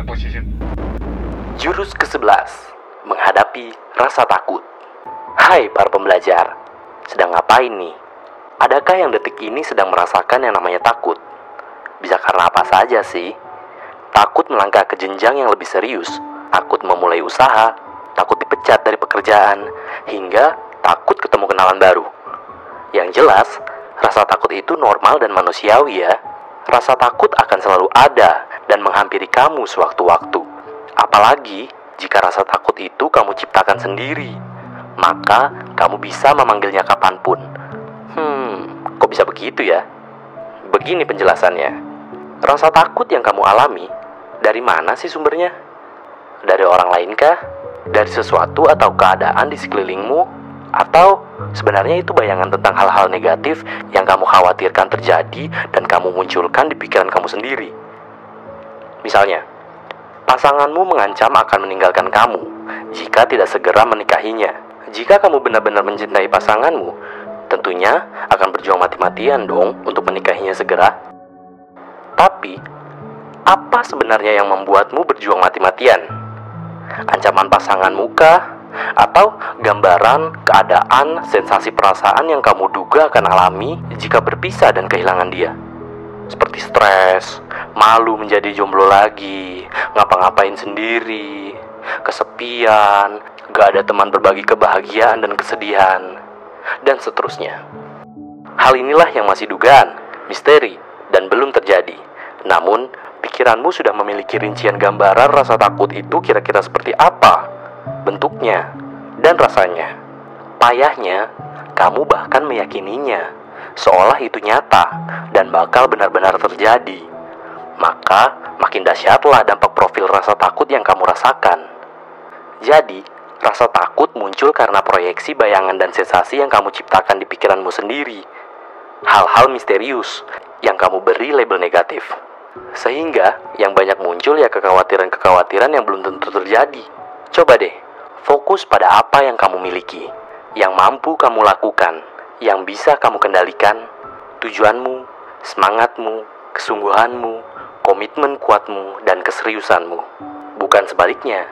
position. Jurus ke-11 Menghadapi rasa takut Hai para pembelajar Sedang ngapain nih? Adakah yang detik ini sedang merasakan yang namanya takut? Bisa karena apa saja sih? Takut melangkah ke jenjang yang lebih serius Takut memulai usaha Takut dipecat dari pekerjaan Hingga takut ketemu kenalan baru Yang jelas, rasa takut itu normal dan manusiawi ya Rasa takut akan selalu ada dan menghampiri kamu sewaktu-waktu Apalagi jika rasa takut itu kamu ciptakan sendiri, maka kamu bisa memanggilnya kapan pun. Hmm, kok bisa begitu ya? Begini penjelasannya. Rasa takut yang kamu alami, dari mana sih sumbernya? Dari orang lain kah? Dari sesuatu atau keadaan di sekelilingmu? Atau sebenarnya itu bayangan tentang hal-hal negatif yang kamu khawatirkan terjadi dan kamu munculkan di pikiran kamu sendiri? Misalnya, pasanganmu mengancam akan meninggalkan kamu jika tidak segera menikahinya. Jika kamu benar-benar mencintai pasanganmu, tentunya akan berjuang mati-matian dong untuk menikahinya segera. Tapi, apa sebenarnya yang membuatmu berjuang mati-matian? Ancaman pasanganmu kah? Atau gambaran, keadaan, sensasi perasaan yang kamu duga akan alami jika berpisah dan kehilangan dia? Seperti stres, malu menjadi jomblo lagi, ngapa-ngapain sendiri, kesepian, gak ada teman berbagi kebahagiaan dan kesedihan, dan seterusnya. Hal inilah yang masih dugaan, misteri, dan belum terjadi. Namun, pikiranmu sudah memiliki rincian gambaran rasa takut itu kira-kira seperti apa, bentuknya, dan rasanya. Payahnya, kamu bahkan meyakininya, seolah itu nyata dan bakal benar-benar terjadi maka makin dahsyatlah dampak profil rasa takut yang kamu rasakan. Jadi, rasa takut muncul karena proyeksi bayangan dan sensasi yang kamu ciptakan di pikiranmu sendiri. Hal-hal misterius yang kamu beri label negatif. Sehingga yang banyak muncul ya kekhawatiran-kekhawatiran yang belum tentu terjadi. Coba deh, fokus pada apa yang kamu miliki, yang mampu kamu lakukan, yang bisa kamu kendalikan, tujuanmu, semangatmu, kesungguhanmu, komitmen kuatmu, dan keseriusanmu. Bukan sebaliknya,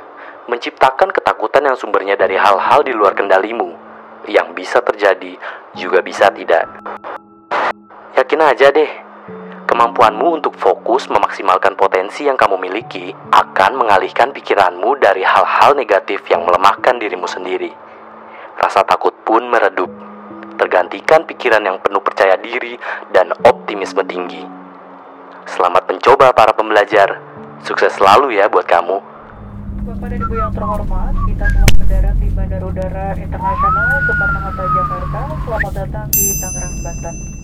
menciptakan ketakutan yang sumbernya dari hal-hal di luar kendalimu, yang bisa terjadi juga bisa tidak. Yakin aja deh, kemampuanmu untuk fokus memaksimalkan potensi yang kamu miliki akan mengalihkan pikiranmu dari hal-hal negatif yang melemahkan dirimu sendiri. Rasa takut pun meredup, tergantikan pikiran yang penuh percaya diri dan optimisme tinggi. Selamat mencoba para pembelajar. Sukses selalu ya buat kamu. Bapak dan Ibu yang terhormat, kita telah mendarat di Bandara Udara Internasional Soekarno-Hatta Jakarta. Selamat datang di Tangerang, Banten.